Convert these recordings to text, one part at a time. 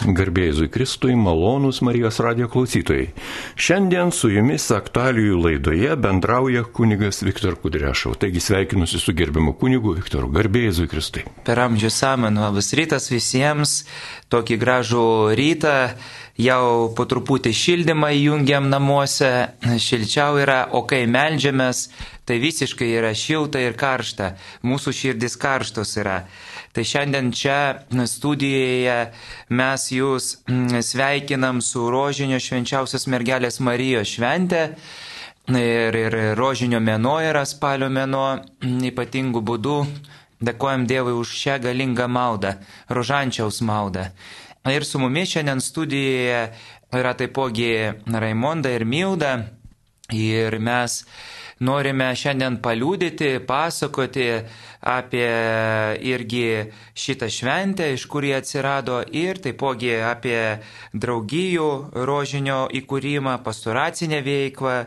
Garbėjai Kristui, malonūs Marijos radio klausytojai. Šiandien su jumis aktualijų laidoje bendrauja kunigas Viktor Kudrešau. Taigi sveikinusi su gerbiamu kunigu Viktoru. Garbėjai Kristui. Per amžių samanų labas rytas visiems. Tokį gražų rytą. Jau po truputį šildymą įjungiam namuose. Šilčiau yra, o kai melžiamės, tai visiškai yra šilta ir karšta. Mūsų širdis karštos yra. Tai šiandien čia studijoje mes jūs mm, sveikinam su rožinio švenčiausios mergelės Marijos švente. Ir, ir rožinio mėno yra spalio mėno mm, ypatingų būdų. Dėkojam Dievui už šią galingą maldą, rožančiaus maldą. Ir su mumis šiandien studijoje yra taipogi Raimonda ir Milda. Ir mes norime šiandien paliūdyti, pasakoti apie irgi šitą šventę, iš kur jie atsirado ir taipogi apie draugijų rožinio įkūrimą, pastoracinę veiklą,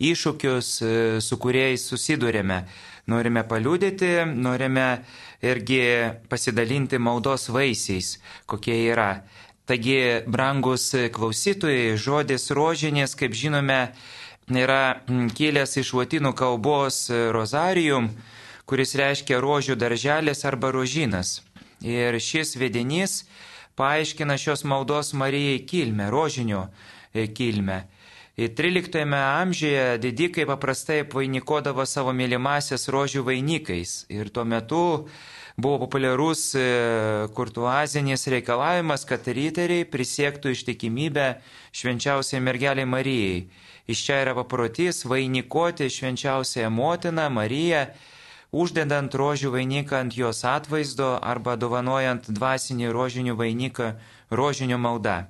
iššūkius, e, su kuriais susidurėme. Norime paliūdyti, norime irgi pasidalinti maldos vaisiais, kokie yra. Taigi, brangus klausytojai, žodis rožinės, kaip žinome, yra kilęs iš latinų kalbos rozarium, kuris reiškia rožių darželis arba rožinas. Ir šis vedinys paaiškina šios maldos Marijai kilmę, rožinio e, kilmę. 13 amžiuje didikai paprastai vainikodavo savo mylimasias rožių vainikais ir tuo metu buvo populiarus e, kurtuazinis reikalavimas, kad riteriai prisiektų ištikimybę švenčiausiai mergeliai Marijai. Iš čia yra paprotys vainikoti švenčiausiąją motiną Mariją uždedant rožių vainiką ant jos atvaizdo arba dovanojant dvasinį rožinių vainiką rožinio malda.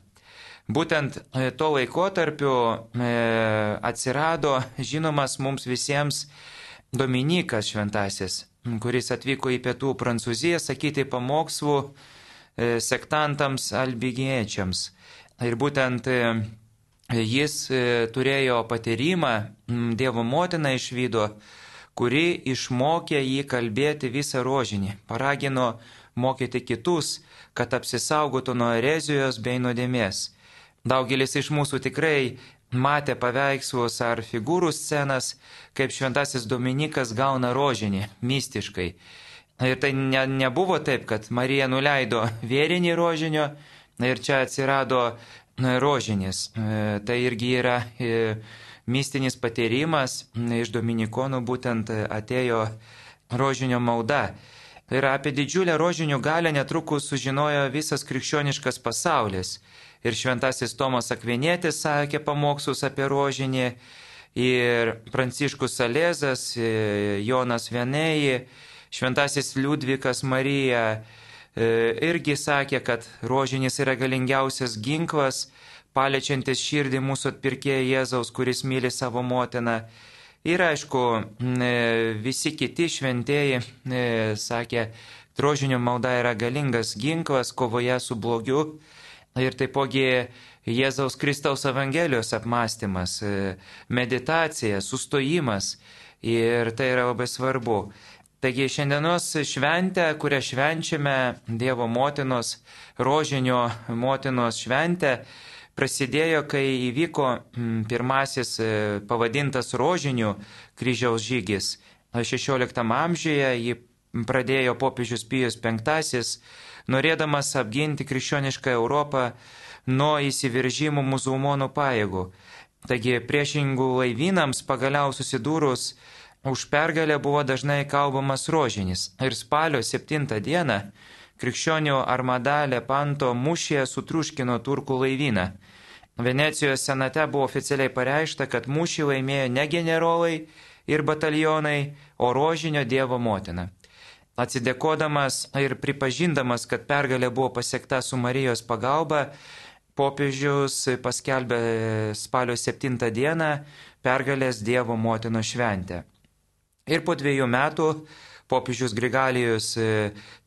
Būtent e, tuo laikotarpiu e, atsirado žinomas mums visiems Dominikas Šventasis, kuris atvyko į pietų Prancūziją sakyti pamokslų e, sektantams albigiečiams. Ir būtent jis turėjo patyrimą, Dievo motina išvydo, kuri išmokė jį kalbėti visą rožinį, paragino mokyti kitus, kad apsisaugotų nuo erezijos bei nuodėmės. Daugelis iš mūsų tikrai matė paveikslus ar figūrų scenas, kaip šventasis Dominikas gauna rožinį, mistiškai. Ir tai ne, nebuvo taip, kad Marija nuleido vėrinį rožinio ir čia atsirado rožinis. E, tai irgi yra e, mistinis patyrimas iš Dominikonų būtent atėjo rožinio malda. Ir apie didžiulę rožinių galę netrukus sužinojo visas krikščioniškas pasaulis. Ir šventasis Tomas Akvinėtis sakė pamokslus apie rožinį, ir Pranciškus Salėzas, Jonas Vienėji, šventasis Liudvikas Marija e, irgi sakė, kad rožinis yra galingiausias ginklas, paliečiantis širdį mūsų atpirkėjo Jėzaus, kuris myli savo motiną. Ir aišku, visi kiti šventieji sakė, drožinio malda yra galingas ginklas kovoje su blogiu. Ir taipogi Jėzaus Kristaus Evangelijos apmąstymas, meditacija, sustojimas. Ir tai yra labai svarbu. Taigi šiandienos šventę, kurią švenčiame Dievo motinos, rožinio motinos šventę, prasidėjo, kai įvyko mm, pirmasis e, pavadintas rožinių kryžiaus žygis. 16 amžiuje jį pradėjo popiežius Pijus V, norėdamas apginti krikščionišką Europą nuo įsiveržimų musulmonų pajėgų. Taigi priešingų laivynams pagaliau susidūrus už pergalę buvo dažnai kalbamas rožinis. Ir spalio 7 dieną krikščionių armada Lepanto mūšyje sutruškino turkų laivyną. Venecijos senate buvo oficialiai pareišta, kad mūšį laimėjo ne generolai ir batalionai, o rožinio Dievo motina. Atsidėkodamas ir pripažindamas, kad pergalė buvo pasiekta su Marijos pagalba, popiežius paskelbė spalio 7 dieną pergalės Dievo motino šventę. Ir po dviejų metų popiežius Grigalijus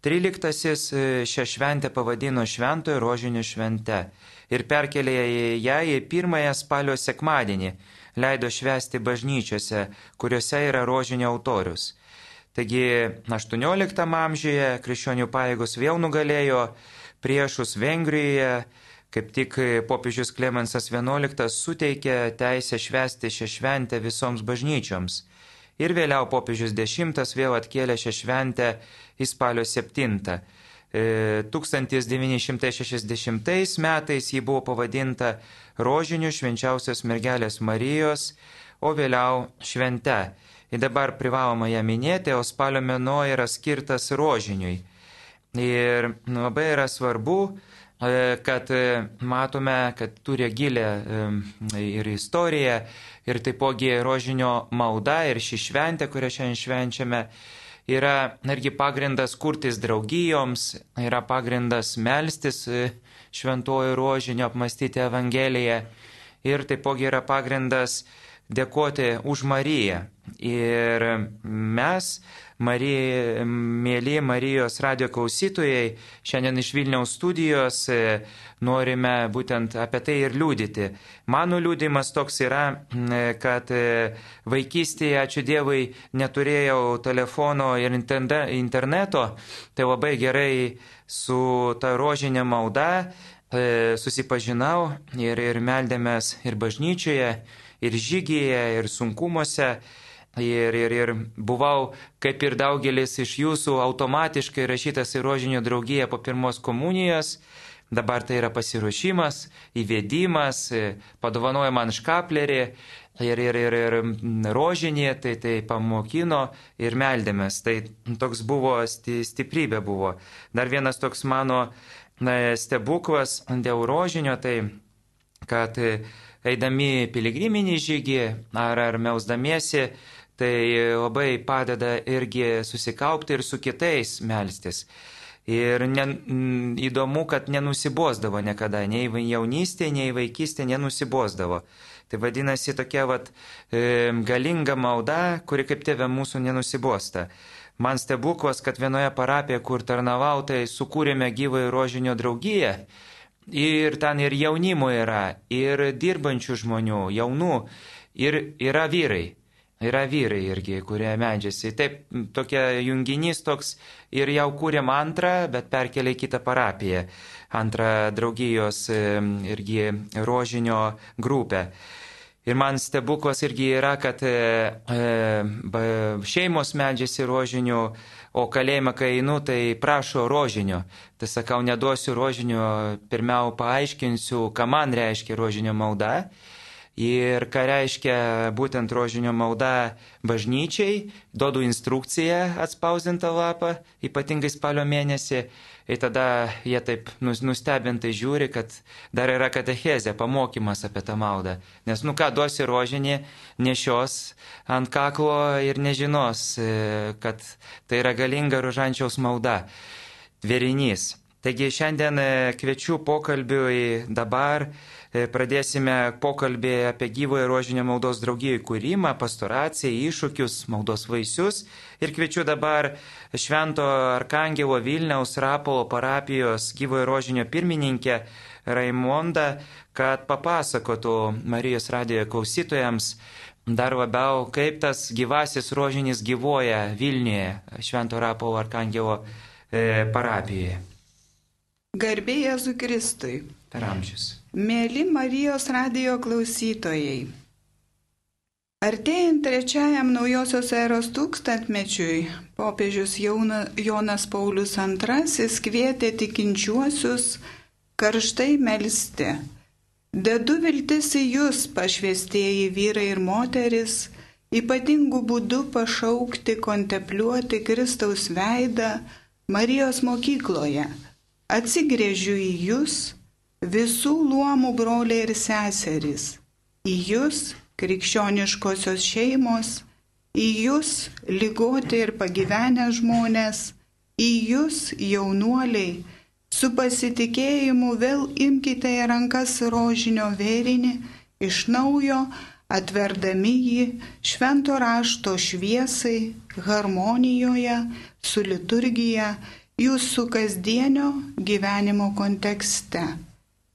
XIII šią šventę pavadino Šventojo rožinio švente ir perkelė ją į pirmąją spalio sekmadienį, leido švesti bažnyčiose, kuriuose yra rožinio autorius. Taigi 18 amžiuje krikščionių pajėgos vėl nugalėjo priešus Vengrijoje, kaip tik popiežius Klemensas XI suteikė teisę švesti šią šventę visoms bažnyčioms. Ir vėliau popiežius X vėl atkėlė šią šventę į spalio 7. 1960 e, metais ji buvo pavadinta Rožiniu švenčiausios mergelės Marijos, o vėliau švente. Ir dabar privaloma ją minėti, o spalio mėnuo yra skirtas Rožiniui. Ir labai yra svarbu, kad e, matome, kad turi gilę ir istoriją, ir taipogi Rožinio malda ir ši šventė, kurią šiandien švenčiame yra irgi pagrindas kurtis draugijoms, yra pagrindas melstis e, šventuoju rožiniu, apmastyti Evangeliją ir taipogi yra pagrindas dėkoti už Mariją. Ir mes, Marija, mėly Marijos radio klausytojai, šiandien iš Vilniaus studijos e, norime būtent apie tai ir liūdyti. Mano liūdimas toks yra, kad e, vaikystėje, ačiū Dievui, neturėjau telefono ir interneto, tai labai gerai su ta rožinė malda e, susipažinau ir, ir meldėmės ir bažnyčioje ir žygyje, ir sunkumuose. Ir, ir, ir buvau, kaip ir daugelis iš jūsų, automatiškai rašytas į rožinio draugiją po pirmos komunijos. Dabar tai yra pasiruošimas, įvedimas, padovanoja man škaplerį ir, ir, ir, ir rožinį, tai tai pamokino ir meldėmės. Tai toks buvo stiprybė buvo. Dar vienas toks mano stebuklas dėl rožinio, tai kad eidami piligriminį žygį ar, ar melsdamiesi, tai labai padeda irgi susikaupti ir su kitais melstis. Ir ne, įdomu, kad nenusibosdavo niekada, nei jaunystėje, nei vaikystėje nenusibosdavo. Tai vadinasi tokia vat, e, galinga malda, kuri kaip tėvė mūsų nenusibosta. Man stebuklas, kad vienoje parapijoje, kur tarnavau, tai sukūrėme gyvąjį rožinio draugiją Ir ten ir jaunimo yra, ir dirbančių žmonių, jaunų, ir yra vyrai. Yra vyrai irgi, kurie medžiasi. Taip, tokia junginys toks ir jau kūrėm antrą, bet perkelia į kitą parapiją. Antrą draugijos irgi rožinio grupę. Ir man stebuklas irgi yra, kad e, e, šeimos medžiasi rožinių, o kalėjimą, kai einu, tai prašo rožinio. Tai sakau, neduosiu rožinio, pirmiau paaiškinsiu, ką man reiškia rožinio malda. Ir ką reiškia būtent rožinio malda bažnyčiai, duodu instrukciją atspausdintą lapą, ypatingai spalio mėnesį. Ir tada jie taip nustebintai žiūri, kad dar yra katechezė, pamokymas apie tą maldą. Nes, nu ką, duosi rožinį, nešios ant kaklo ir nežinos, e, kad tai yra galinga rožančiaus malda. Vėrinys. Taigi šiandien e, kviečiu pokalbiui dabar E, pradėsime pokalbį apie gyvojo rožinio maldos draugijų kūrimą, pastoraciją, iššūkius, maldos vaisius. Ir kviečiu dabar Švento Arkangelo Vilniaus Rapolo parapijos gyvojo rožinio pirmininkę Raimondą, kad papasakotų Marijos radijo klausytojams dar labiau, kaip tas gyvasis rožinis gyvoja Vilniuje, Švento Rapolo Arkangelo e, parapijoje. Garbėjai Jėzui Kristui. Per amžius. Mėly Marijos radijo klausytojai. Artėjant trečiajam naujosios eros tūkstantmečiui, popiežius Jonas Paulius II kvietė tikinčiuosius karštai melsti. Dedu viltis į jūs, pašvestieji vyrai ir moteris, ypatingų būdų pašaukti, kontempliuoti Kristaus veidą Marijos mokykloje. Atsigrėžiu į jūs visų luomų broliai ir seserys, į jūs krikščioniškosios šeimos, į jūs lygoti ir pagyvenę žmonės, į jūs jaunuoliai, su pasitikėjimu vėl imkite į rankas rožinio vėrinį iš naujo, atverdami jį švento rašto šviesai, harmonijoje, su liturgija, jūsų kasdienio gyvenimo kontekste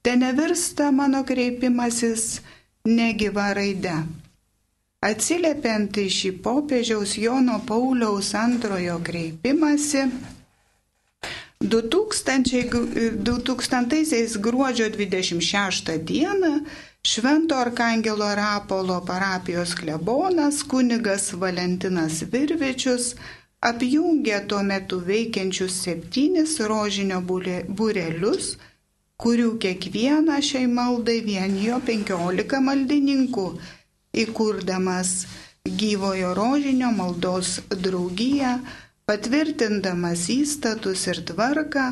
te nevirsta mano kreipimasis negyva raide. Atsiliepiant į šį popiežiaus Jono Pauliaus antrojo kreipimąsi, 2000, 2000 gruodžio 26 dieną Švento Arkangelo Rapolo parapijos klebonas kunigas Valentinas Virvičius apjungė tuo metu veikiančius septynis rožinio būrelius, kurių kiekvieną šiai maldai vienijo penkiolika maldininkų, įkurdamas gyvojo rožinio maldos draugiją, patvirtindamas įstatus ir tvarką,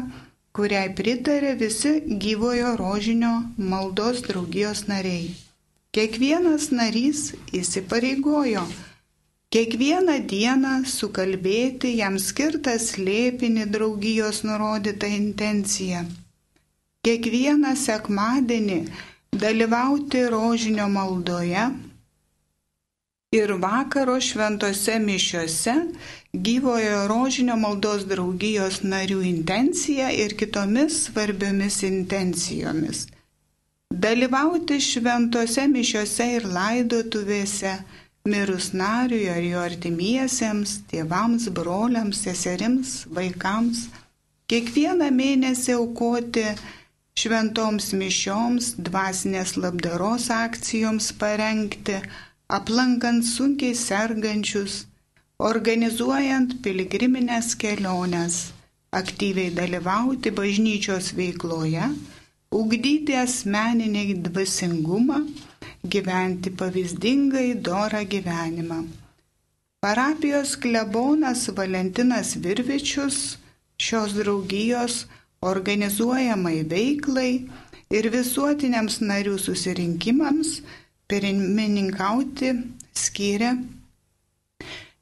kuriai pritarė visi gyvojo rožinio maldos draugijos nariai. Kiekvienas narys įsipareigojo Kiekvieną dieną sukalbėti jam skirtą slėpinį draugijos nurodytą intenciją. Kiekvieną sekmadienį dalyvauti rožinio maldoje ir vakaro šventose mišiuose gyvojo rožinio maldos draugijos narių intenciją ir kitomis svarbiomis intencijomis. Dalyvauti šventose mišiuose ir laidotuvėse mirus nariui ar jo artimiesiems, tėvams, broliams, seserims, vaikams, kiekvieną mėnesį aukoti šventoms mišioms, dvasinės labdaros akcijoms parengti, aplankant sunkiai sergančius, organizuojant piligriminės keliones, aktyviai dalyvauti bažnyčios veikloje, ugdyti asmeninį dvasingumą, gyventi pavyzdingai dorą gyvenimą. Parapijos klebonas Valentinas Virvičius šios draugijos organizuojamai veiklai ir visuotiniams narių susirinkimams pirmininkauti skyrė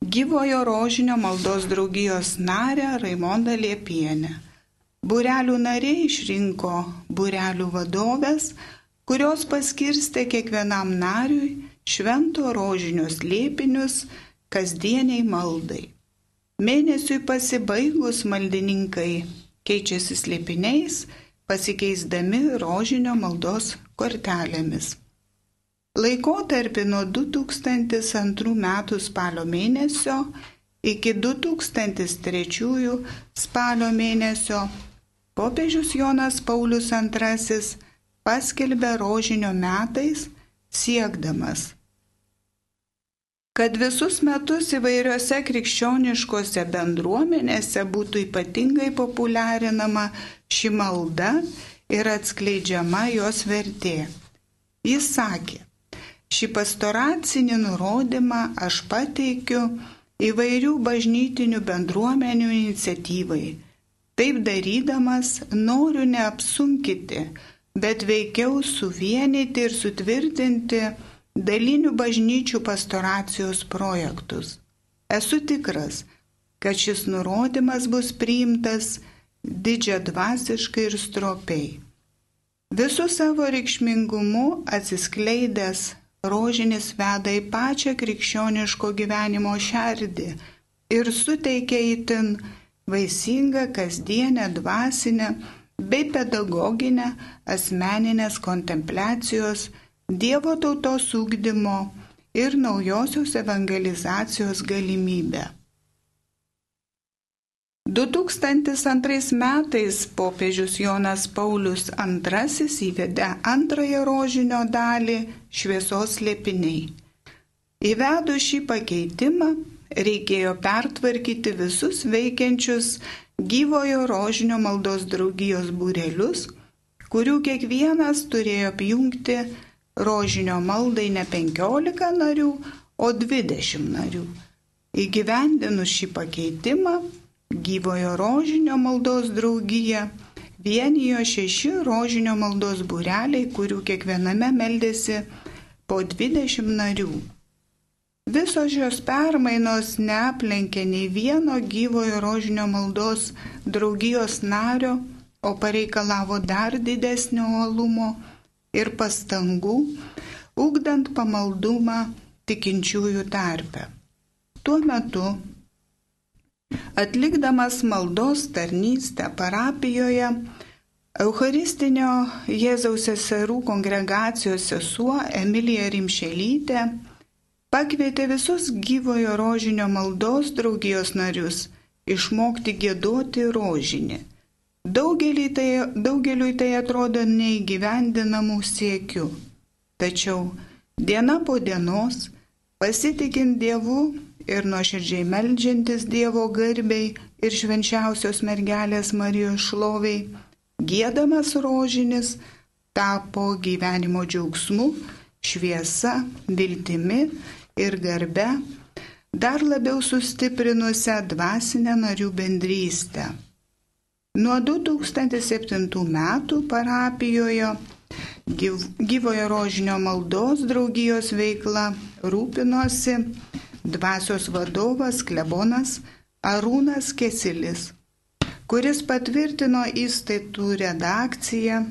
gyvojo rožinio maldos draugijos narę Raimondą Liepienę. Burelių nariai išrinko burelių vadovės kurios paskirstė kiekvienam nariui švento rožinius liepinius kasdieniai maldai. Mėnesiui pasibaigus maldininkai keičiasi slėpiniais, pasikeisdami rožinio maldos kortelėmis. Laikotarpį nuo 2002 metų spalio mėnesio iki 2003 spalio mėnesio popiežius Jonas Paulius II paskelbė rožinio metais siekdamas, kad visus metus įvairiose krikščioniškose bendruomenėse būtų ypatingai populiarinama ši malda ir atskleidžiama jos vertė. Jis sakė, šį pastoracinį nurodymą aš pateikiu įvairių bažnytinių bendruomenių iniciatyvai. Taip darydamas noriu neapsunkyti bet veikiau suvienyti ir sutvirtinti dalinių bažnyčių pastoracijos projektus. Esu tikras, kad šis nurodymas bus priimtas didžia dvasiškai ir stropiai. Visų savo reikšmingumu atsiskleidęs rožinis veda į pačią krikščioniško gyvenimo šerdį ir suteikia įtin vaisingą kasdienę dvasinę bei pedagoginę asmeninės kontempliacijos, Dievo tautos ūkdymo ir naujosios evangelizacijos galimybę. 2002 metais popiežius Jonas Paulius II įvedė antrąją rožinio dalį šviesos lėpiniai. Įvedus šį pakeitimą reikėjo pertvarkyti visus veikiančius gyvojo rožinio maldos draugijos būrelius, kurių kiekvienas turėjo apjungti rožinio maldai ne 15 narių, o 20 narių. Įgyvendinus šį pakeitimą, gyvojo rožinio maldos draugija vienijo šeši rožinio maldos būreliai, kurių kiekviename meldėsi po 20 narių. Visos šios permainos neaplenkė nei vieno gyvojo rožinio maldos draugijos nario, o pareikalavo dar didesnio uolumo ir pastangų, ugdant pamaldumą tikinčiųjų tarpe. Tuo metu, atlikdamas maldos tarnystę parapijoje, Eucharistinio Jėzaus seserų kongregacijos sesuo Emilija Rimšelytė pakvietė visus gyvojo rožinio maldos draugijos narius išmokti gėduoti rožinį. Daugeliui tai, daugeliui tai atrodo neįgyvendinamų siekių. Tačiau diena po dienos, pasitikint Dievu ir nuoširdžiai melžiantis Dievo garbiai ir švenčiausios mergelės Marijos šloviai, gėdamas rožinis tapo gyvenimo džiaugsmu, šviesa, viltimi ir garbe, dar labiau sustiprinusią dvasinę narių bendrystę. Nuo 2007 metų parapijoje gyvojo rožinio maldos draugijos veikla rūpinosi dvasios vadovas klebonas Arūnas Kesilis, kuris patvirtino įstaitų redakciją,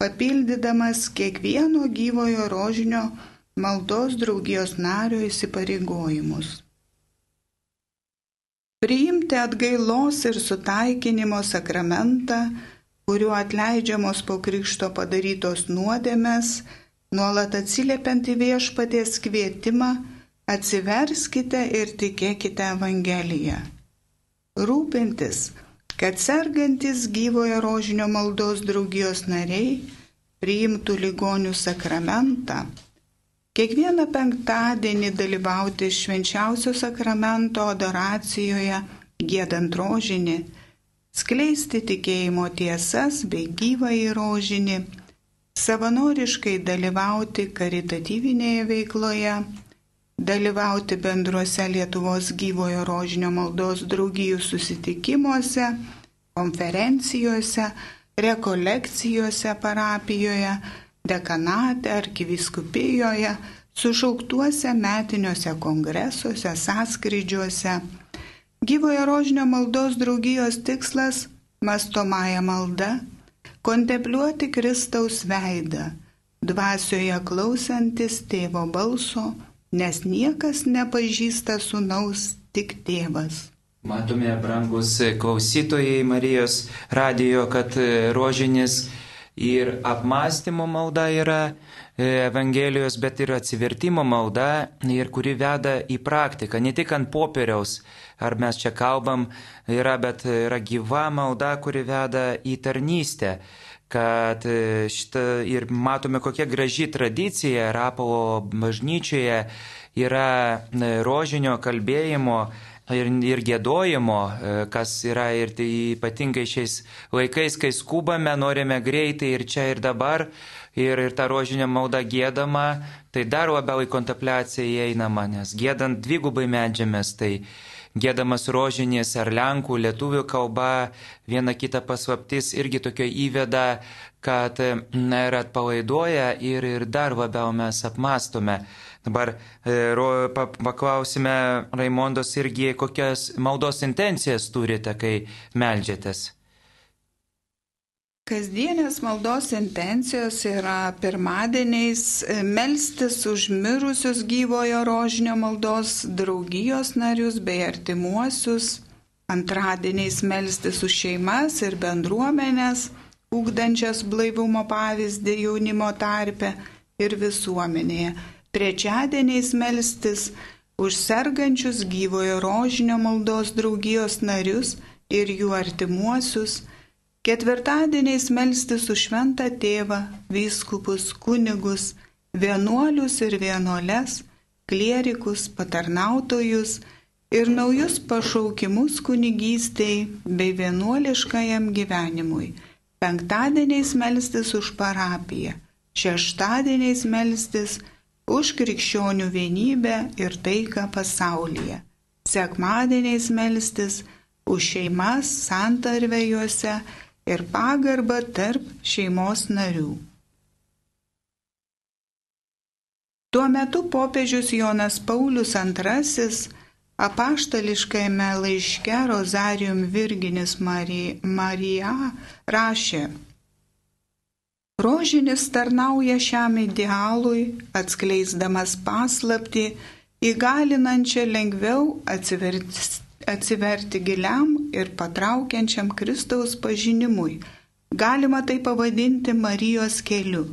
papildydamas kiekvieno gyvojo rožinio maldos draugijos nario įsipareigojimus. Priimti atgailos ir sutaikinimo sakramentą, kuriuo atleidžiamos po krikšto padarytos nuodėmės, nuolat atsiliepiant į viešpaties kvietimą, atsiverskite ir tikėkite Evangeliją. Rūpintis, kad sergantis gyvojo rožinio maldos draugijos nariai priimtų ligonių sakramentą Kiekvieną penktadienį dalyvauti švenčiausio sakramento adoracijoje, gėdant rožinį, skleisti tikėjimo tiesas bei gyvą į rožinį, savanoriškai dalyvauti karitatyvinėje veikloje, dalyvauti bendruose Lietuvos gyvojo rožinio maldos draugijų susitikimuose, konferencijose, rekolekcijose parapijoje, dekanate, arkiviskupijoje, sušauktuose metiniuose kongresuose, sąskrydžiuose. Gyvojo rožinio maldos draugijos tikslas - mastomąją maldą - kontempliuoti Kristaus veidą, dvasioje klausantis tėvo balso, nes niekas nepažįsta sunaus, tik tėvas. Matome, brangus klausytojai Marijos radijo, kad rožinis ir apmąstymo malda yra e, Evangelijos, bet ir atsivertimo malda, ir kuri veda į praktiką, ne tik ant popieriaus, ar mes čia kalbam, yra, bet yra gyva malda, kuri veda į tarnystę kad e, šitą ir matome, kokia graži tradicija Rapolo bažnyčioje. Yra e, rožinio kalbėjimo ir, ir gėdojimo, e, kas yra ir tai ypatingai šiais laikais, kai skubame, norime greitai ir čia ir dabar, ir, ir ta rožinė malda gėdama, tai dar labiau į kontempliaciją įeinama, nes gėdant dvigubai medžiamės, tai gėdamas rožinės ar lenkų, lietuvių kalba, viena kita paslaptis irgi tokio įveda, kad na, ir atpalaiduoja ir, ir dar labiau mes apmastome. Dabar e, paklausime Raimondos irgi, kokias maldos intencijas turite, kai melžiatės. Kasdienės maldos intencijos yra pirmadieniais e, melstis už mirusius gyvojo rožinio maldos draugijos narius bei artimuosius, antradieniais melstis už šeimas ir bendruomenės, ūkdančias blaivumo pavyzdį jaunimo tarpe ir visuomenėje trečiadieniais melstis už sergančius gyvojo rožinio maldos draugijos narius ir jų artimuosius, ketvirtadieniais melstis už šventą tėvą, vyskupus, kunigus, vienuolius ir vienuoles, klierikus, patarnautojus ir naujus pašaukimus kunigystei bei vienuoliškajam gyvenimui. Penktadieniais melstis už parapiją, šeštadieniais melstis už už krikščionių vienybę ir taiką pasaulyje. Sekmadieniais melstis už šeimas santarvėjuose ir pagarbą tarp šeimos narių. Tuo metu popiežius Jonas Paulius II apaštališkajame laiške Rozarium Virginis Marija rašė, Rožinis tarnauja šiam idealui, atskleisdamas paslapti, įgalinančią lengviau atsiverti, atsiverti giliam ir patraukiančiam Kristaus pažinimui. Galima tai pavadinti Marijos keliu.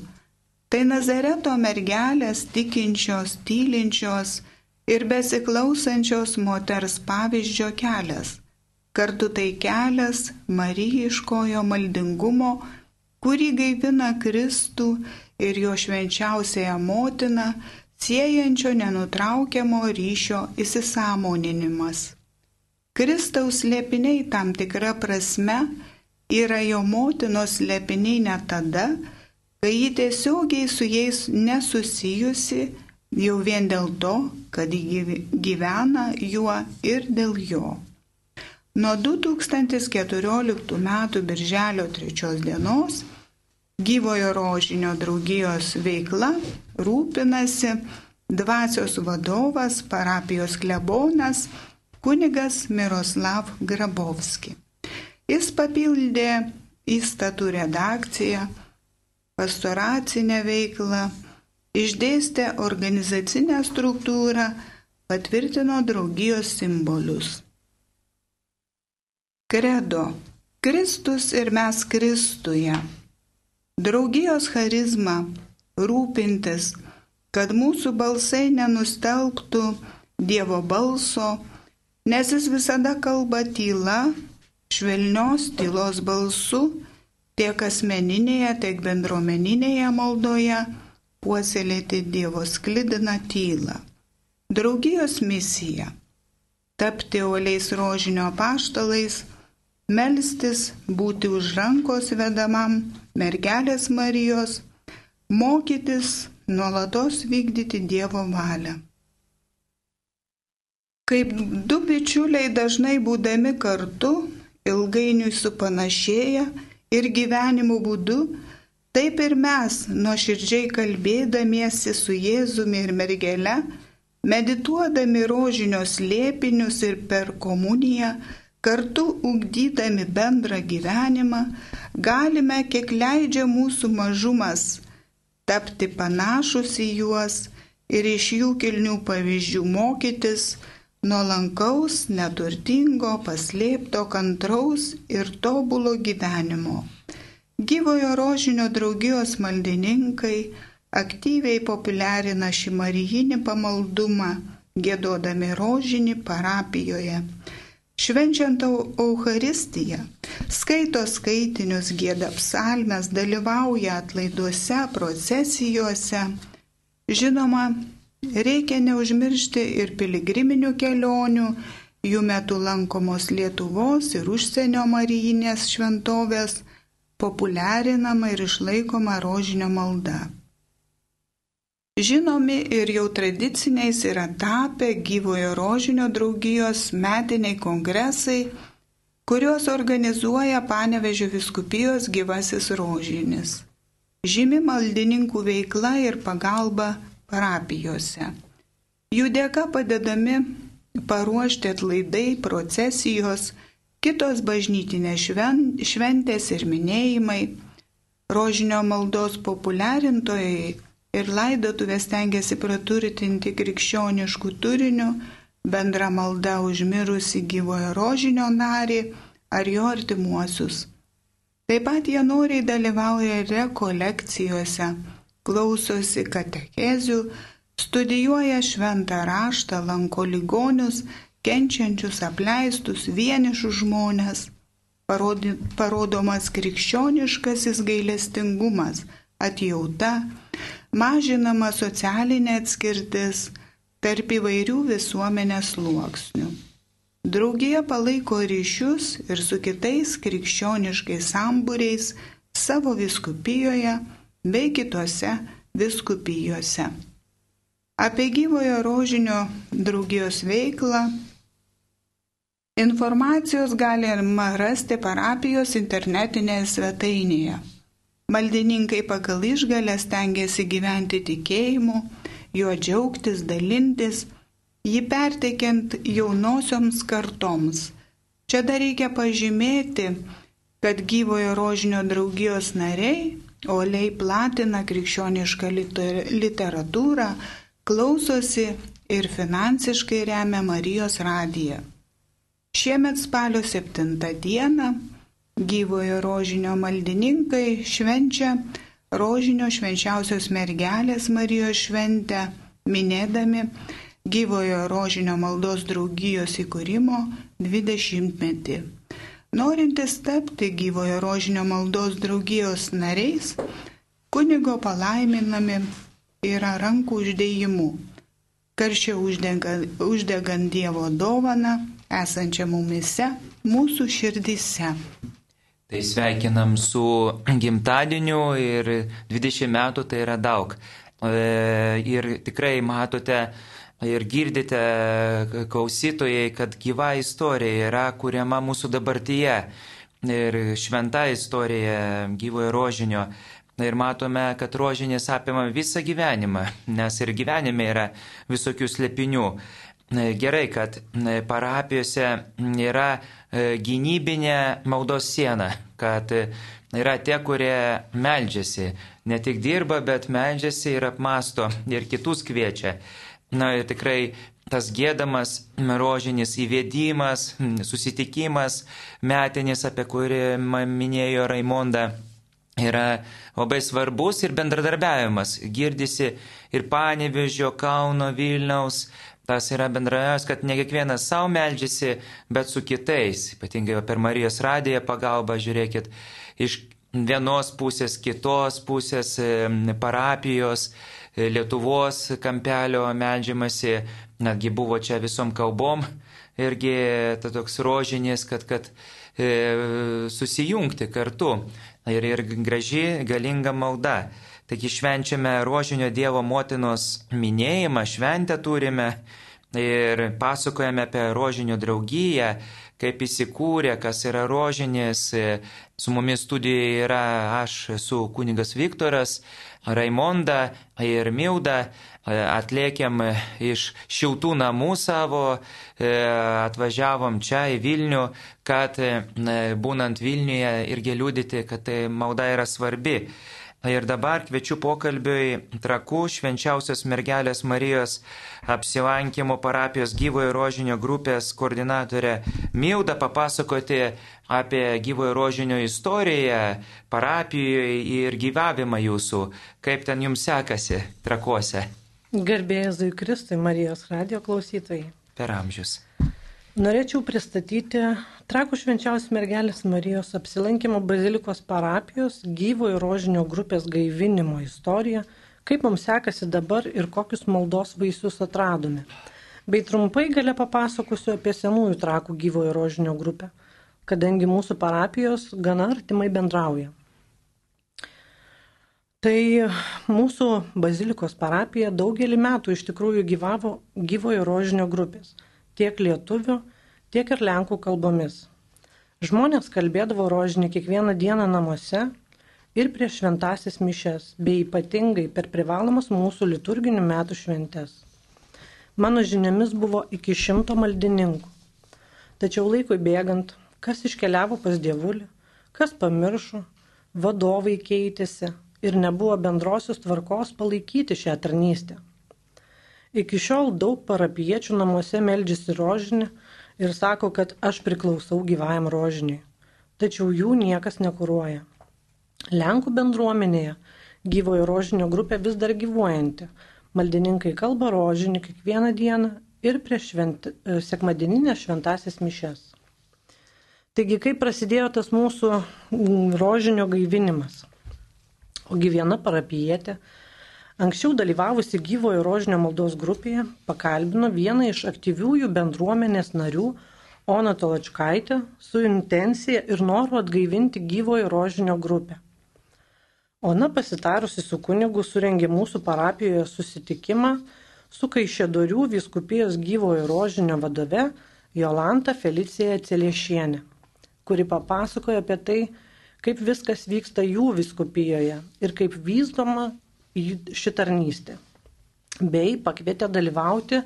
Tai Nazareto mergelės tikinčios, tylinčios ir besiklausančios moters pavyzdžio kelias. kartu tai kelias Marijiškojo maldingumo, kurį gaivina Kristų ir jo švenčiausiąją motiną, siejančio nenutraukiamo ryšio įsisamoninimas. Kristaus lėpiniai tam tikra prasme yra jo motinos lėpiniai net tada, kai ji tiesiogiai su jais nesusijusi jau vien dėl to, kad gyvena juo ir dėl jo. Nuo 2014 m. birželio 3 dienos gyvojo rožinio draugijos veikla rūpinasi dvasios vadovas, parapijos klebonas, kunigas Miroslav Grabovski. Jis papildė įstatų redakciją, pastoracinę veiklą, išdėstė organizacinę struktūrą, patvirtino draugijos simbolius. Kredo. Kristus ir mes Kristuje. Draugijos charizma rūpintis, kad mūsų balsai nenustelbtų Dievo balso, nes jis visada kalba tyla, švelnios tylos balsu, tiek asmeninėje, tiek bendruomeninėje maldoje puoselėti Dievo sklidiną tylą. Draugijos misija - tapti uoliais rožinio paštalais, melstis, būti už rankos vedamam mergelės Marijos, mokytis nuolatos vykdyti Dievo valią. Kaip du bičiuliai dažnai būdami kartu, ilgainiui supanašėja ir gyvenimo būdu, taip ir mes, nuoširdžiai kalbėdamiesi su Jėzumi ir mergele, medituodami rožinios lėpinius ir per komuniją, kartu ugdydami bendrą gyvenimą, galime, kiek leidžia mūsų mažumas, tapti panašus į juos ir iš jų kilnių pavyzdžių mokytis nuolankaus, neturtingo, paslėpto, kantraus ir tobulo gyvenimo. Gyvojo rožinio draugijos maldininkai aktyviai populiarina šį marijinį pamaldumą, gėdodami rožinį parapijoje Švenčiant Euharistiją, skaito skaitinius, gėda psalmes, dalyvauja atlaiduose, procesijose. Žinoma, reikia neužmiršti ir piligriminių kelionių, jų metu lankomos Lietuvos ir užsienio marijinės šventovės, populiarinama ir išlaikoma rožinio malda. Žinomi ir jau tradiciniais yra tapę gyvojo rožinio draugijos metiniai kongresai, kuriuos organizuoja Panevežio viskupijos gyvasis rožinis. Žymi maldininkų veikla ir pagalba parapijose. Jų dėka padedami paruošti atlaidai, procesijos, kitos bažnytinės šventės ir minėjimai. Rožinio maldos populiarintojai ir laidotuvės tengiasi praturtinti krikščioniškų turinių, bendra malda užmirusi gyvojo rožinio narį ar jo artimuosius. Taip pat jie noriai dalyvauja rekolekcijose, klausosi katechezių, studijuoja šventą raštą, lanko ligonius, kenčiančius, apleistus, vienišus žmonės. Parodomas krikščioniškasis gailestingumas, atjauta, mažinama socialinė atskirtis tarp įvairių visuomenės sluoksnių. Draugija palaiko ryšius ir su kitais krikščioniškais sambūriais savo viskupijoje bei kitose viskupijose. Apie gyvojo rožinio draugijos veiklą informacijos galima rasti parapijos internetinėje svetainėje Maldininkai pagal išgalę stengiasi gyventi tikėjimu, juo džiaugtis, dalintis, jį perteikiant jaunosioms kartoms. Čia dar reikia pažymėti, kad gyvojo rožinio draugijos nariai oliai platina krikščionišką literatūrą, klausosi ir finansiškai remia Marijos radiją. Šiemet spalio 7 dieną gyvojo rožinio maldininkai švenčia rožinio švenčiausios mergelės Marijos šventę, minėdami gyvojo rožinio maldos draugijos įkūrimo 20-metį. Norintis tapti gyvojo rožinio maldos draugijos nariais, kunigo palaiminami yra rankų uždėjimu, karščio uždegant Dievo dovaną, esančią mumise, mūsų širdise. Tai sveikinam su gimtadieniu ir 20 metų tai yra daug. E, ir tikrai matote ir girdite klausytojai, kad gyva istorija yra kuriama mūsų dabartyje. Ir šventa istorija gyvojo rožinio. Ir matome, kad rožinės apima visą gyvenimą, nes ir gyvenime yra visokių slėpinių. Gerai, kad parapijose yra e, gynybinė maldos siena, kad yra tie, kurie meldžiasi, ne tik dirba, bet meldžiasi ir apmasto ir kitus kviečia. Na ir tikrai tas gėdamas rožinis įvedimas, susitikimas metinis, apie kurį minėjo Raimonda, yra labai svarbus ir bendradarbiavimas. Girdisi ir Panevežio, Kauno, Vilniaus. Tas yra bendravimas, kad ne kiekvienas savo meldžiasi, bet su kitais. Ypatingai per Marijos radiją pagalbą, žiūrėkit, iš vienos pusės, kitos pusės, parapijos, e, Lietuvos kampelio melžiamasi, netgi buvo čia visom kalbom, irgi ta toks rožinis, kad, kad e, susijungti kartu ir, ir graži, galinga malda. Taigi švenčiame rožinio Dievo motinos minėjimą, šventę turime ir pasakojame apie rožinio draugiją, kaip įsikūrė, kas yra rožinės. Su mumis studijoje yra aš esu kunigas Viktoras, Raimonda ir Milda. Atlėkėm iš šiltų namų savo, e, atvažiavom čia į Vilnių, kad e, būnant Vilniuje irgi liūdyti, kad tai malda yra svarbi. Ir dabar kviečiu pokalbiui trakų švenčiausios mergelės Marijos apsilankimo parapijos gyvojo rožinio grupės koordinatorę Mildą papasakoti apie gyvojo rožinio istoriją parapijoje ir gyvavimą jūsų. Kaip ten jums sekasi trakuose? Garbėjai Kristui Marijos radio klausytojai. Per amžius. Norėčiau pristatyti Trakų švenčiausios mergelės Marijos apsilankimo bazilikos parapijos gyvojo rožinio grupės gaivinimo istoriją, kaip mums sekasi dabar ir kokius maldos vaisius atradome. Bei trumpai gale papasakosiu apie senųjų Trakų gyvojo rožinio grupę, kadangi mūsų parapijos gana artimai bendrauja. Tai mūsų bazilikos parapija daugelį metų iš tikrųjų gyvavo gyvojo rožinio grupės tiek lietuvių, tiek ir lenkų kalbomis. Žmonės kalbėdavo rožinį kiekvieną dieną namuose ir prieš šventasis mišes, bei ypatingai per privalomas mūsų liturginių metų šventes. Mano žiniomis buvo iki šimto maldininkų. Tačiau laikui bėgant, kas iškeliavo pas dievulį, kas pamiršo, vadovai keitėsi ir nebuvo bendrosios tvarkos palaikyti šią tarnystę. Iki šiol daug parapiečių namuose meldžiasi rožinį ir sako, kad aš priklausau gyvajam rožiniui. Tačiau jų niekas nekuruoja. Lenkų bendruomenėje gyvojo rožinio grupė vis dar gyvuojanti. Maldininkai kalba rožinį kiekvieną dieną ir prieš švent, e, sekmadieninės šventasias mišes. Taigi, kaip prasidėjo tas mūsų rožinio gaivinimas? Ogi viena parapijietė Anksčiau dalyvavusi gyvojo rožinio maldos grupėje pakalbino vieną iš aktyviųjų bendruomenės narių, Ona Tolačkaitė, su intencija ir noru atgaivinti gyvojo rožinio grupę. Ona pasitarusi su kunigu surengė mūsų parapijoje susitikimą su Kaišėdorių viskupijos gyvojo rožinio vadove Jolanta Felicija Celiešienė, kuri papasakojo apie tai, kaip viskas vyksta jų viskupijoje ir kaip vystoma ši tarnystė. Bei pakvietė dalyvauti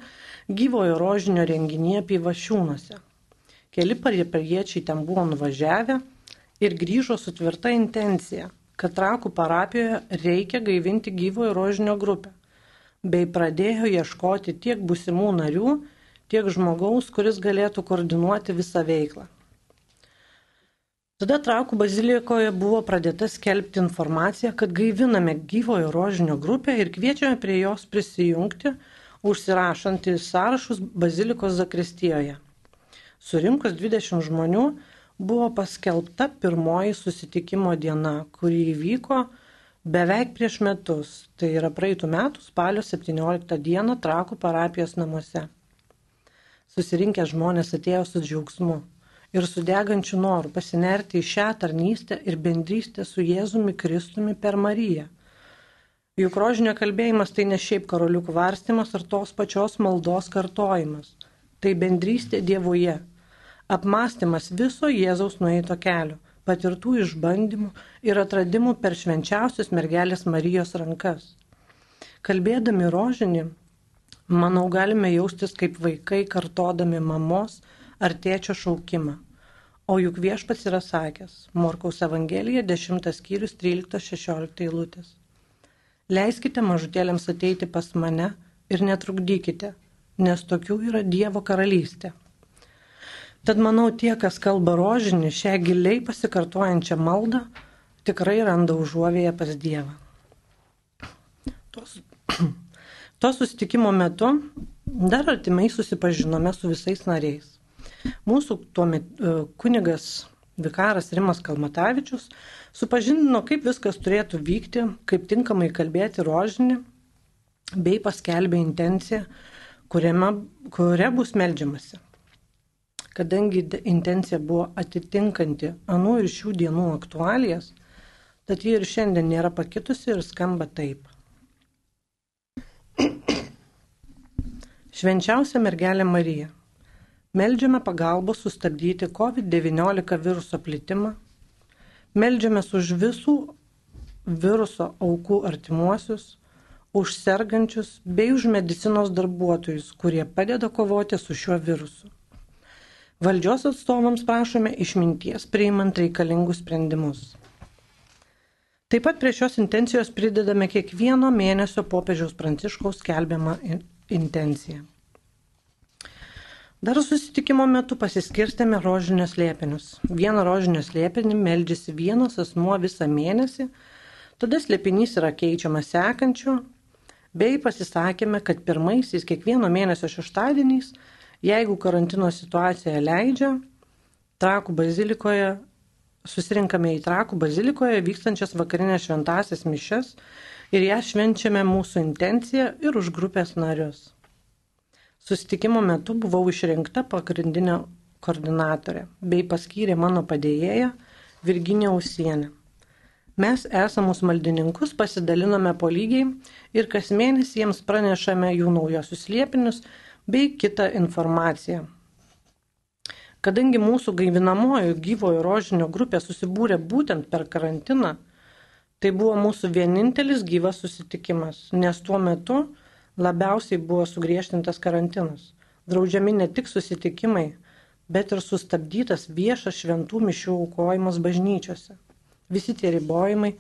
gyvojo rožinio renginyje Pivašiūnuose. Keli pariepriečiai ten buvo nuvažiavę ir grįžo su tvirta intencija, kad trakų parapijoje reikia gaivinti gyvojo rožinio grupę. Bei pradėjo ieškoti tiek busimų narių, tiek žmogaus, kuris galėtų koordinuoti visą veiklą. Tada Trakų bazilikoje buvo pradėta skelbti informacija, kad gaiviname gyvojo rožinio grupę ir kviečiame prie jos prisijungti, užsirašant į sąrašus bazilikos zakristijoje. Surinkus 20 žmonių buvo paskelbta pirmoji susitikimo diena, kuri įvyko beveik prieš metus, tai yra praeitų metų spalio 17 dieną Trakų parapijos namuose. Susirinkę žmonės atėjo su džiaugsmu ir su degančiu noru pasinerti į šią tarnystę ir bendrystę su Jėzumi Kristumi per Mariją. Juk rožinio kalbėjimas tai ne šiaip karoliukų varstimas ar tos pačios maldos kartojimas. Tai bendrystė Dievuje, apmąstymas viso Jėzaus nueito kelio, patirtų išbandymų ir atradimų per švenčiausios mergelės Marijos rankas. Kalbėdami rožinį, manau, galime jaustis kaip vaikai kartodami mamos ar tėčio šaukimą. O juk viešpats yra sakęs, Morkaus Evangelija 10 skyrius 13-16 eilutės. Leiskite mažutėlėms ateiti pas mane ir netrukdykite, nes tokių yra Dievo karalystė. Tad manau, tie, kas kalba rožinį, šią giliai pasikartojančią maldą, tikrai randa užuovėje pas Dievą. Tos, to susitikimo metu dar artimai susipažinome su visais nariais. Mūsų tuo metu kunigas vikaras Rimas Kalmatavičius supažindino, kaip viskas turėtų vykti, kaip tinkamai kalbėti rožinį, bei paskelbė intenciją, kuriame, kuria bus melžiamasi. Kadangi intencija buvo atitinkanti anų ir šių dienų aktualijas, tad ji ir šiandien nėra pakitusi ir skamba taip. Švenčiausia mergelė Marija. Meldžiame pagalbos sustabdyti COVID-19 viruso plitimą Meldžiamės už visų viruso aukų artimuosius, už sergančius bei už medicinos darbuotojus, kurie padeda kovoti su šiuo virusu. Valdžios atstovams prašome išminties priimant reikalingus sprendimus. Taip pat prie šios intencijos pridedame kiekvieno mėnesio popiežiaus pranciškaus skelbiamą intenciją. Dar susitikimo metu pasiskirstėme rožinės liepinius. Vieną rožinės liepinį meldžiasi vienas asmuo visą mėnesį, tada slėpinys yra keičiamas sekančiu, bei pasisakėme, kad pirmaisiais kiekvieno mėnesio šeštadieniais, jeigu karantino situacija leidžia, Trakų bazilikoje susirinkame į Trakų bazilikoje vykstančias vakarinės šventasias mišes ir jas švenčiame mūsų intenciją ir už grupės narius. Susitikimo metu buvau išrinkta pagrindinė koordinatorė bei paskyrė mano padėjėją Virginija Usienė. Mes esamus maldininkus pasidalinome po lygiai ir kas mėnesį jiems pranešame jų naujosius liepinius bei kitą informaciją. Kadangi mūsų gaivinamojo gyvojo rožinio grupė susibūrė būtent per karantiną, tai buvo mūsų vienintelis gyvas susitikimas, nes tuo metu labiausiai buvo sugriežtintas karantinas. Draudžiami ne tik susitikimai, bet ir sustabdytas viešas šventų mišių aukojimas bažnyčiose. Visi tie ribojimai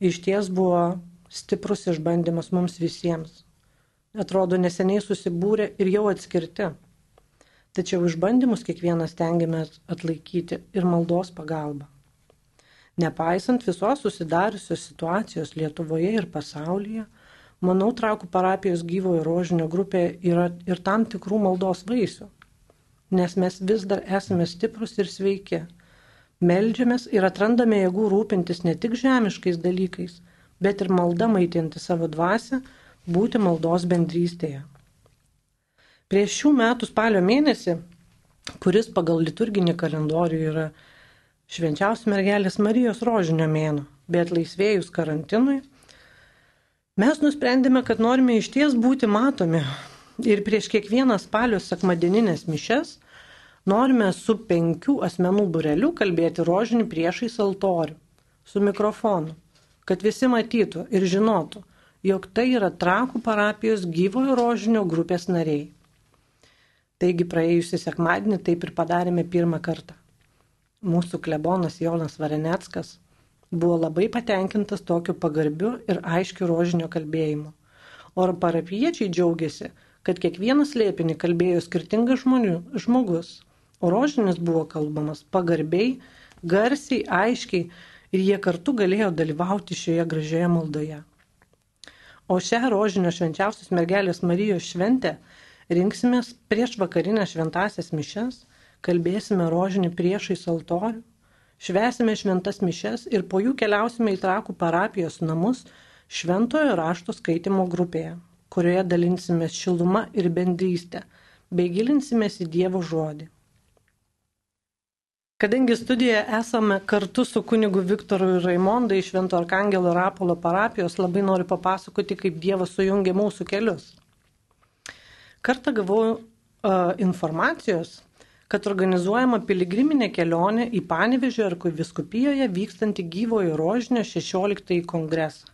iš ties buvo stiprus išbandymas mums visiems. Atrodo, neseniai susibūrė ir jau atskirti. Tačiau išbandymus kiekvienas tengiamės atlaikyti ir maldos pagalba. Nepaisant visos susidariusios situacijos Lietuvoje ir pasaulyje, Manau, trakų parapijos gyvojo rožinio grupė yra ir tam tikrų maldos vaisių, nes mes vis dar esame stiprus ir sveiki. Meldžiamės ir atrandame jėgų rūpintis ne tik žemiškais dalykais, bet ir malda maitinti savo dvasę, būti maldos bendrystėje. Prieš šių metų spalio mėnesį, kuris pagal liturginį kalendorių yra švenčiausios mergelės Marijos rožinio mėno, bet laisvėjus karantinui, Mes nusprendėme, kad norime iš ties būti matomi ir prieš kiekvieną spalio sekmadieninės mišes norime su penkių asmenų bureliu kalbėti rožinį priešais altorių, su mikrofonu, kad visi matytų ir žinotų, jog tai yra trakų parapijos gyvojo rožinio grupės nariai. Taigi praėjusį sekmadienį taip ir padarėme pirmą kartą. Mūsų klebonas Jonas Vareneckas buvo labai patenkintas tokiu pagarbiu ir aiškiu rožinio kalbėjimu. O parapiečiai džiaugiasi, kad kiekvieną slėpinį kalbėjo skirtingas žmonių, žmogus, o rožinis buvo kalbamas pagarbiai, garsiai, aiškiai ir jie kartu galėjo dalyvauti šioje gražioje maldoje. O šią rožinio švenčiausios mergelės Marijos šventę rinksimės prieš vakarinę šventasias mišes, kalbėsime rožinį priešais altorių, švesime šventas mišes ir po jų keliausime į trakų parapijos namus šventojo rašto skaitimo grupėje, kurioje dalinsimės šilumą ir bendrystę, bei gilinsimės į Dievo žodį. Kadangi studijoje esame kartu su kunigu Viktoru ir Raimonda iš Švento Arkangelo Rapolo parapijos, labai noriu papasakoti, kaip Dievas sujungė mūsų kelius. Kartą gavau uh, informacijos, kad organizuojama piligriminė kelionė į Panevežio arkiviskupijoje vykstantį gyvojo rožinio 16 kongresą.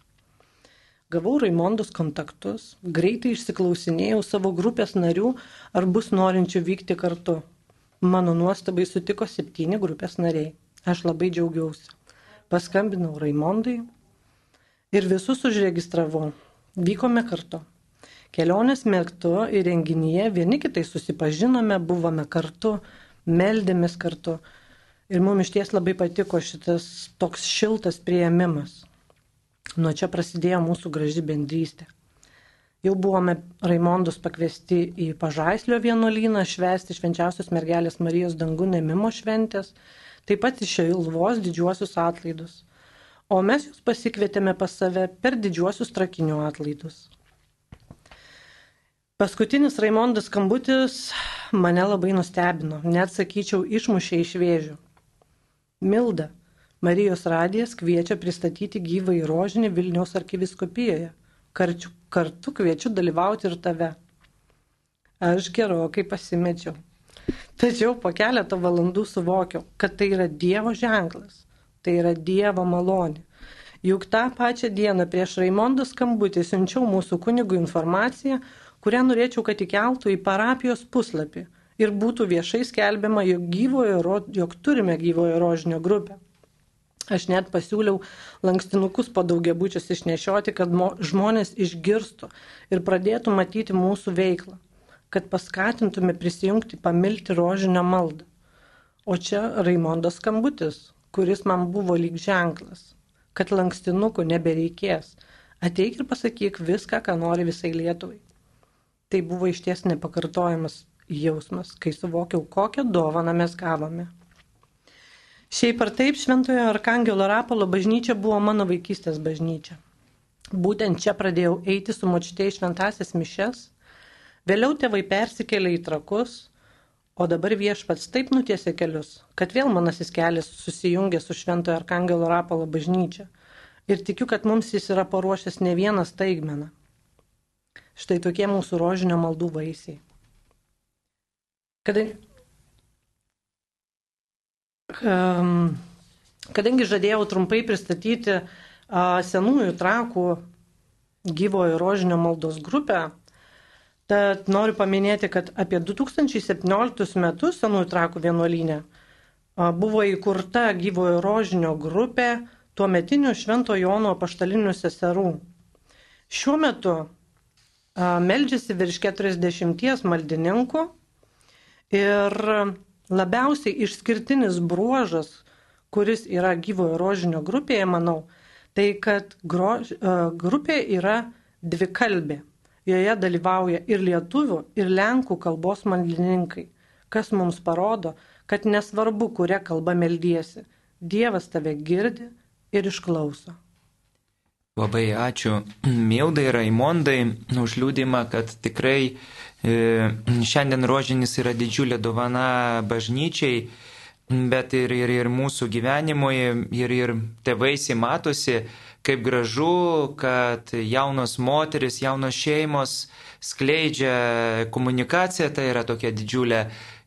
Gavau Raimondos kontaktus, greitai išsiklausinėjau savo grupės narių, ar bus norinčių vykti kartu. Mano nuostabai sutiko septyni grupės nariai. Aš labai džiaugiausi. Paskambinau Raimondai ir visus užregistravau. Vykome kartu. Kelionės metu ir renginyje vieni kitai susipažinome, buvome kartu, meldėmės kartu. Ir mums iš ties labai patiko šitas toks šiltas prieimimas. Nuo čia prasidėjo mūsų graži bendrystė. Jau buvome Raimondus pakviesti į Pažaislio vienuolyną švesti švenčiausios mergelės Marijos dangų nemimo šventės, taip pat iš Ilvos didžiuosius atlaidus. O mes jūs pasikvietėme pas save per didžiuosius trakinių atlaidus. Paskutinis Raimondas skambutis mane labai nustebino, net sakyčiau, išmušė iš vėžių. Milda, Marijos radijas kviečia pristatyti gyvą į rožinį Vilniaus arkiviskopijoje karčiu, kartu kviečiu dalyvauti ir tave. Aš gerokai pasimečiau. Tačiau po keletą valandų suvokiau, kad tai yra Dievo ženklas, tai yra Dievo malonė. Juk tą pačią dieną prieš Raimondo skambutį siunčiau mūsų kunigų informaciją, kurią norėčiau, kad įkeltų į parapijos puslapį ir būtų viešai skelbiama, jog, gyvojo, jog turime gyvojo rožinio grupę. Aš net pasiūliau lankstinukus po daugiabučius išnešioti, kad žmonės išgirstų ir pradėtų matyti mūsų veiklą, kad paskatintume prisijungti, pamilti rožinę maldą. O čia Raimondas skambutis, kuris man buvo lyg ženklas, kad lankstinukų nebereikės. Ateik ir pasakyk viską, ką nori visai Lietuvai. Tai buvo išties nepakartojamas jausmas, kai suvokiau, kokią dovaną mes gavome. Šiaip ar taip, Šventojo Arkangelo Rapolo bažnyčia buvo mano vaikystės bažnyčia. Būtent čia pradėjau eiti su močiutė į šventasias mišes, vėliau tėvai persikėlė į trakus, o dabar viešpats taip nutiesė kelius, kad vėl manasis kelias susijungė su Šventojo Arkangelo Rapolo bažnyčia. Ir tikiu, kad mums jis yra paruošęs ne vieną staigmeną. Štai tokie mūsų rožinio maldų vaisiai. Kada Kadangi žadėjau trumpai pristatyti senųjų trakų gyvojo rožinio maldos grupę, tad noriu paminėti, kad apie 2017 metus senųjų trakų vienuolynė buvo įkurta gyvojo rožinio grupė tuo metiniu Švento Jono paštalinių seserų. Šiuo metu meldžiasi virš 40 maldininkų ir labiausiai išskirtinis bruožas, kuris yra gyvojo rožinio grupėje, manau, tai kad grož, grupė yra dvikalbė. Joje dalyvauja ir lietuvių, ir lenkų kalbos maldininkai, kas mums parodo, kad nesvarbu, kuria kalba meldiesi, Dievas tave girdi ir išklauso. Labai ačiū Mildai Raimondai už liūdimą, kad tikrai E, šiandien rožinis yra didžiulė dovana bažnyčiai, bet ir, ir, ir mūsų gyvenimui, ir, ir tėvaisi matosi, kaip gražu, kad jaunos moteris, jaunos šeimos skleidžia komunikaciją, tai yra tokia didžiulė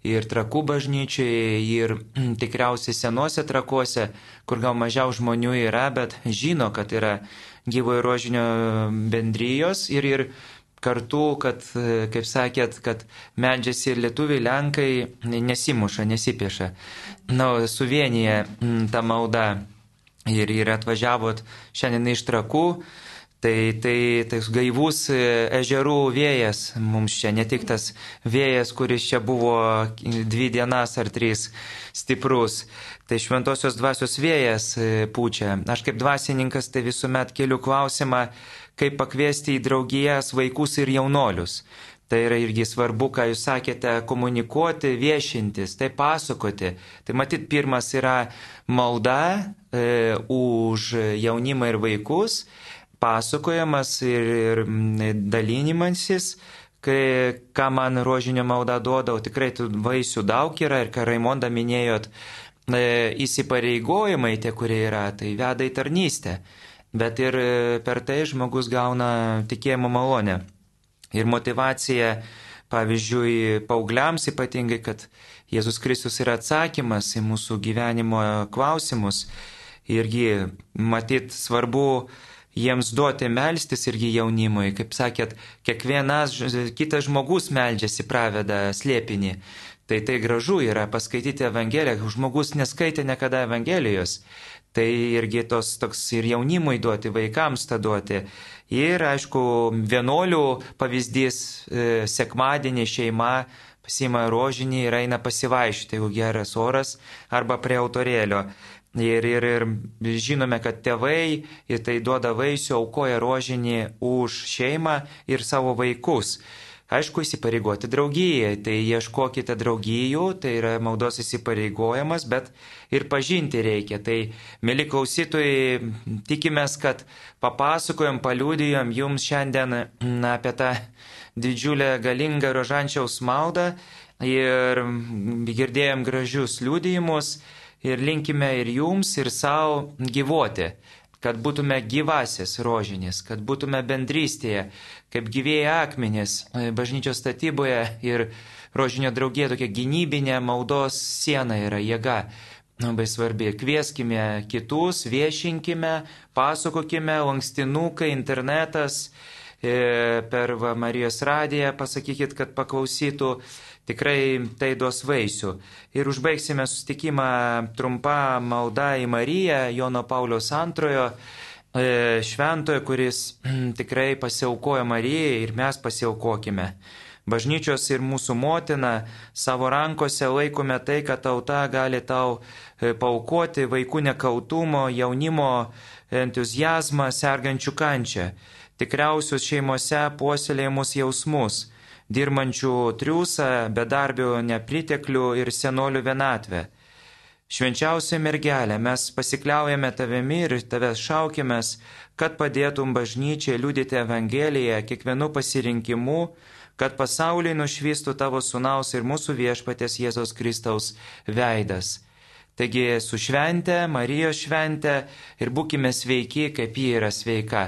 ir trakų bažnyčiai, ir tikriausiai senuose trakuose, kur gal mažiau žmonių yra, bet žino, kad yra gyvojo rožinio bendrijos ir, ir kartu, kad, kaip sakėt, kad medžiasi ir lietuviai, lenkai nesimuša, nesipieša. Na, suvienyje ta malda ir, ir atvažiavot šiandien iš trakų, Tai, tai tai gaivus e, ežerų vėjas mums čia, ne tik tas vėjas, kuris čia buvo dvi dienas ar trys stiprus, tai šventosios dvasios vėjas e, pučia. Aš kaip dvasininkas tai visuomet keliu klausimą, kaip pakviesti į draugijas vaikus ir jaunolius. Tai yra irgi svarbu, ką jūs sakėte, komunikuoti, viešintis, tai pasakoti. Tai matyt, pirmas yra malda e, už jaunimą ir vaikus pasakojimas ir, ir dalinimasis, kai, ką man rožinio malda duoda, tikrai tų vaisių daug yra ir ką Raimonda minėjot, e, įsipareigojimai tie, kurie yra, tai veda į tarnystę. Bet ir e, per tai žmogus gauna tikėjimo malonę. Ir motivacija, pavyzdžiui, paaugliams ypatingai, kad Jėzus Kristus yra atsakymas į mūsų gyvenimo klausimus. Irgi matyt svarbu jiems duoti melstis irgi jaunimui. Kaip sakėt, kiekvienas kitas žmogus meldžiasi praveda slėpinį. Tai tai gražu yra paskaityti Evangeliją, žmogus neskaitė niekada Evangelijos. Tai irgi tos toks ir jaunimui duoti, vaikams tą duoti. Ir aišku, vienuolių pavyzdys, e, sekmadienį šeima pasima rožinį ir eina pasivaišyti, jeigu geras oras, arba prie autorėlio. Ir, ir, ir žinome, kad tėvai ir tai duoda vaisių, aukoja rožinį už šeimą ir savo vaikus. Aišku, įsipareigoti draugijai, tai ieškokite draugijų, tai yra maldos įsipareigojimas, bet ir pažinti reikia. Tai, mėly klausytojai, tikimės, kad papasakojom, paliūdėjom jums šiandien na, apie tą didžiulę galingą rožančiaus maldą ir girdėjom gražius liūdėjimus ir linkime ir jums, ir savo gyvuoti, kad būtume gyvasis rožinis, kad būtume bendrystėje, kaip gyvėjai akmenės e, bažnyčios statyboje ir rožinio draugė tokia gynybinė maldos siena yra jėga. Labai svarbi. Kvieskime kitus, viešinkime, pasakokime, lankstinukai, internetas, e, per Marijos radiją pasakykit, kad paklausytų tikrai tai duos vaisių. Ir užbaigsime sustikimą trumpą maldą į Mariją, Jono Paulius antrojo e, šventojo, kuris tikrai pasiaukojo Marijai ir mes pasiaukokime. Bažnyčios ir mūsų motina savo rankose laikome tai, kad tauta gali tau e, paukoti vaikų nekaltumo, jaunimo entuzijazmą, sergančių kančią, tikriausius šeimose puoselėjimus jausmus dirbančių triūsą, bedarbių nepriteklių ir senolių vienatvę. Švenčiausia mergelė, mes pasikliaujame tavimi ir tavęs šaukimės, kad padėtum bažnyčiai liūdėti Evangeliją kiekvienu pasirinkimu, kad pasauliai nušvystų tavo sunaus ir mūsų viešpatės Jėzos Kristaus veidas. Taigi su švente, Marijos švente ir būkime sveiki, kaip ji yra sveika.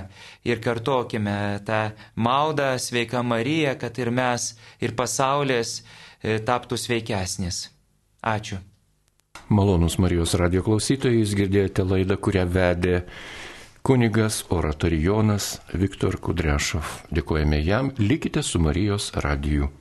Ir kartokime tą maldą sveika Marija, kad ir mes, ir pasaulis e, taptų sveikesnis. Ačiū. Malonus Marijos radio klausytojai, jūs girdėjote laidą, kurią vedė kunigas oratorijonas Viktor Kudrešov. Dėkojame jam, likite su Marijos radiju.